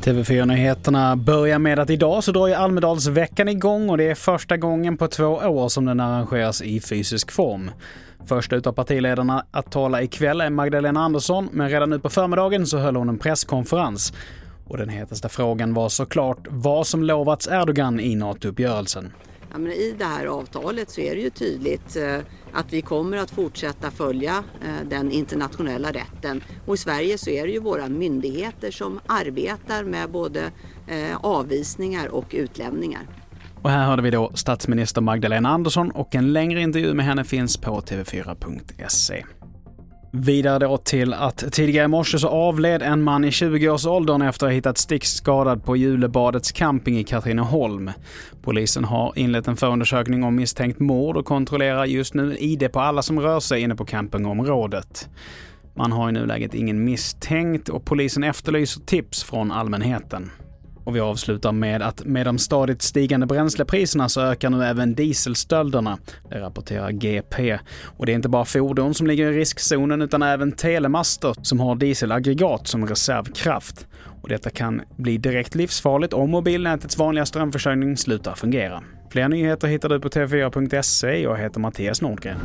TV4-nyheterna börjar med att idag så drar ju Almedalsveckan igång och det är första gången på två år som den arrangeras i fysisk form. Först ut av partiledarna att tala ikväll är Magdalena Andersson, men redan nu på förmiddagen så höll hon en presskonferens. Och den hetaste frågan var såklart vad som lovats Erdogan i NATO-uppgörelsen. Ja, men I det här avtalet så är det ju tydligt eh, att vi kommer att fortsätta följa eh, den internationella rätten. Och i Sverige så är det ju våra myndigheter som arbetar med både eh, avvisningar och utlämningar. Och här hörde vi då statsminister Magdalena Andersson och en längre intervju med henne finns på tv4.se. Vidare då till att tidigare i morse så avled en man i 20-årsåldern efter att ha hittats stickskadad på Julebadets camping i Katrineholm. Polisen har inlett en förundersökning om misstänkt mord och kontrollerar just nu ID på alla som rör sig inne på campingområdet. Man har i nuläget ingen misstänkt och polisen efterlyser tips från allmänheten. Och vi avslutar med att med de stadigt stigande bränslepriserna så ökar nu även dieselstölderna. Det rapporterar GP. Och det är inte bara fordon som ligger i riskzonen utan även telemaster som har dieselaggregat som reservkraft. Och detta kan bli direkt livsfarligt om mobilnätets vanliga strömförsörjning slutar fungera. Fler nyheter hittar du på tv4.se. Jag heter Mattias Nordgren.